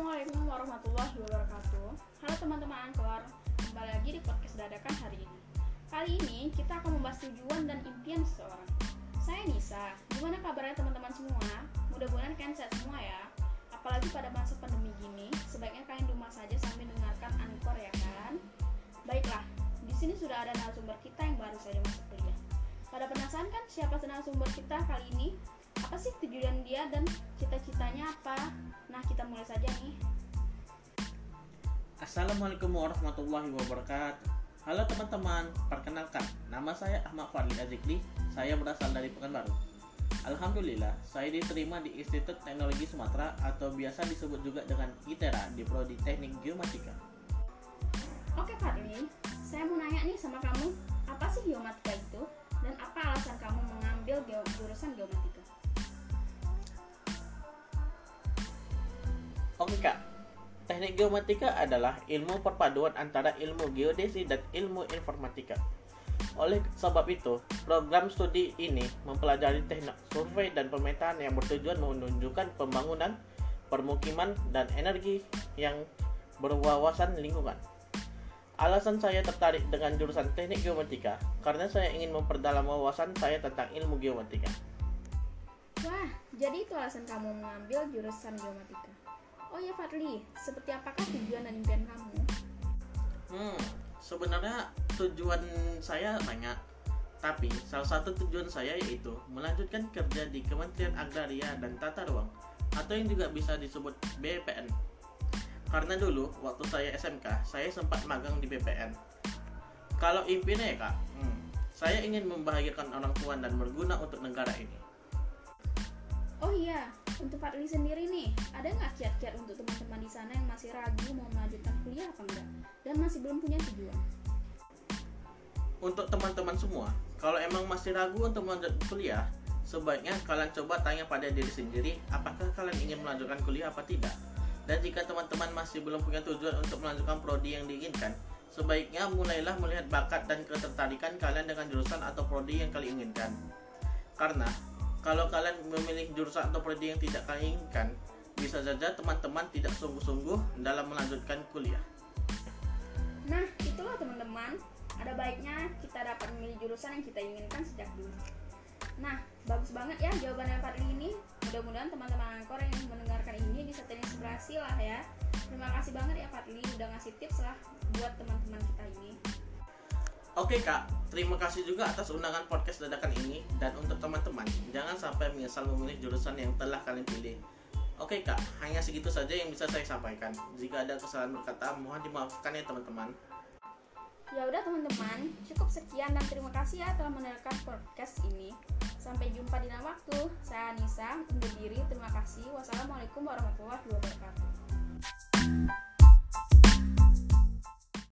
warahmatullahi wabarakatuh Halo teman-teman Angkor Kembali lagi di podcast dadakan hari ini Kali ini kita akan membahas tujuan dan impian seseorang Saya Nisa, gimana kabarnya teman-teman semua? Mudah-mudahan kalian sehat semua ya Apalagi pada masa pandemi gini Sebaiknya kalian di rumah saja sambil dengarkan Angkor ya kan? Baiklah, di sini sudah ada narasumber kita yang baru saja masuk kuliah Pada penasaran kan siapa narasumber kita kali ini? Apa sih tujuan dia dan cita-citanya apa? Nah, kita mulai saja nih. Assalamualaikum warahmatullahi wabarakatuh. Halo teman-teman, perkenalkan, nama saya Ahmad Fadli Azikli. Saya berasal dari Pekanbaru. Alhamdulillah, saya diterima di Institut Teknologi Sumatera atau biasa disebut juga dengan ITERA di Prodi Teknik Geomatika. Oke Fadli, saya mau nanya nih sama kamu, apa sih geomatika itu? Dan apa alasan kamu mengambil jurusan geomatika? Kak, teknik geomatika adalah ilmu perpaduan antara ilmu geodesi dan ilmu informatika. Oleh sebab itu, program studi ini mempelajari teknik survei dan pemetaan yang bertujuan menunjukkan pembangunan, permukiman, dan energi yang berwawasan lingkungan. Alasan saya tertarik dengan jurusan teknik geomatika karena saya ingin memperdalam wawasan saya tentang ilmu geomatika. Wah, jadi itu alasan kamu mengambil jurusan geomatika. Oh ya Fadli, seperti apakah tujuan dan impian kamu? Hmm, sebenarnya tujuan saya banyak. Tapi salah satu tujuan saya yaitu melanjutkan kerja di Kementerian Agraria dan Tata Ruang atau yang juga bisa disebut BPN. Karena dulu waktu saya SMK, saya sempat magang di BPN. Kalau impiannya ya kak, hmm, saya ingin membahagiakan orang tua dan berguna untuk negara ini. Oh iya, untuk Fadli sendiri nih, ada nggak kiat-kiat untuk teman-teman di sana yang masih ragu mau melanjutkan kuliah apa enggak? Dan masih belum punya tujuan? Untuk teman-teman semua, kalau emang masih ragu untuk melanjutkan kuliah, sebaiknya kalian coba tanya pada diri sendiri apakah kalian ingin melanjutkan kuliah apa tidak. Dan jika teman-teman masih belum punya tujuan untuk melanjutkan prodi yang diinginkan, sebaiknya mulailah melihat bakat dan ketertarikan kalian dengan jurusan atau prodi yang kalian inginkan. Karena kalau kalian memilih jurusan atau prodi yang tidak kalian inginkan, bisa saja teman-teman tidak sungguh-sungguh dalam melanjutkan kuliah. Nah, itulah teman-teman. Ada baiknya kita dapat memilih jurusan yang kita inginkan sejak dulu. Nah, bagus banget ya jawabannya Fadli ini. Mudah-mudahan teman-teman angkor yang mendengarkan ini bisa terinspirasi lah ya. Terima kasih banget ya Fadli udah ngasih tips lah buat teman-teman kita ini. Oke kak, terima kasih juga atas undangan podcast dadakan ini dan untuk teman-teman jangan sampai menyesal memilih jurusan yang telah kalian pilih. Oke kak, hanya segitu saja yang bisa saya sampaikan. Jika ada kesalahan berkata, mohon dimaafkan ya teman-teman. Ya udah teman-teman, cukup sekian dan terima kasih ya telah mendengarkan podcast ini. Sampai jumpa di lain waktu. Saya Anissa undur diri. Terima kasih. Wassalamualaikum warahmatullahi wabarakatuh.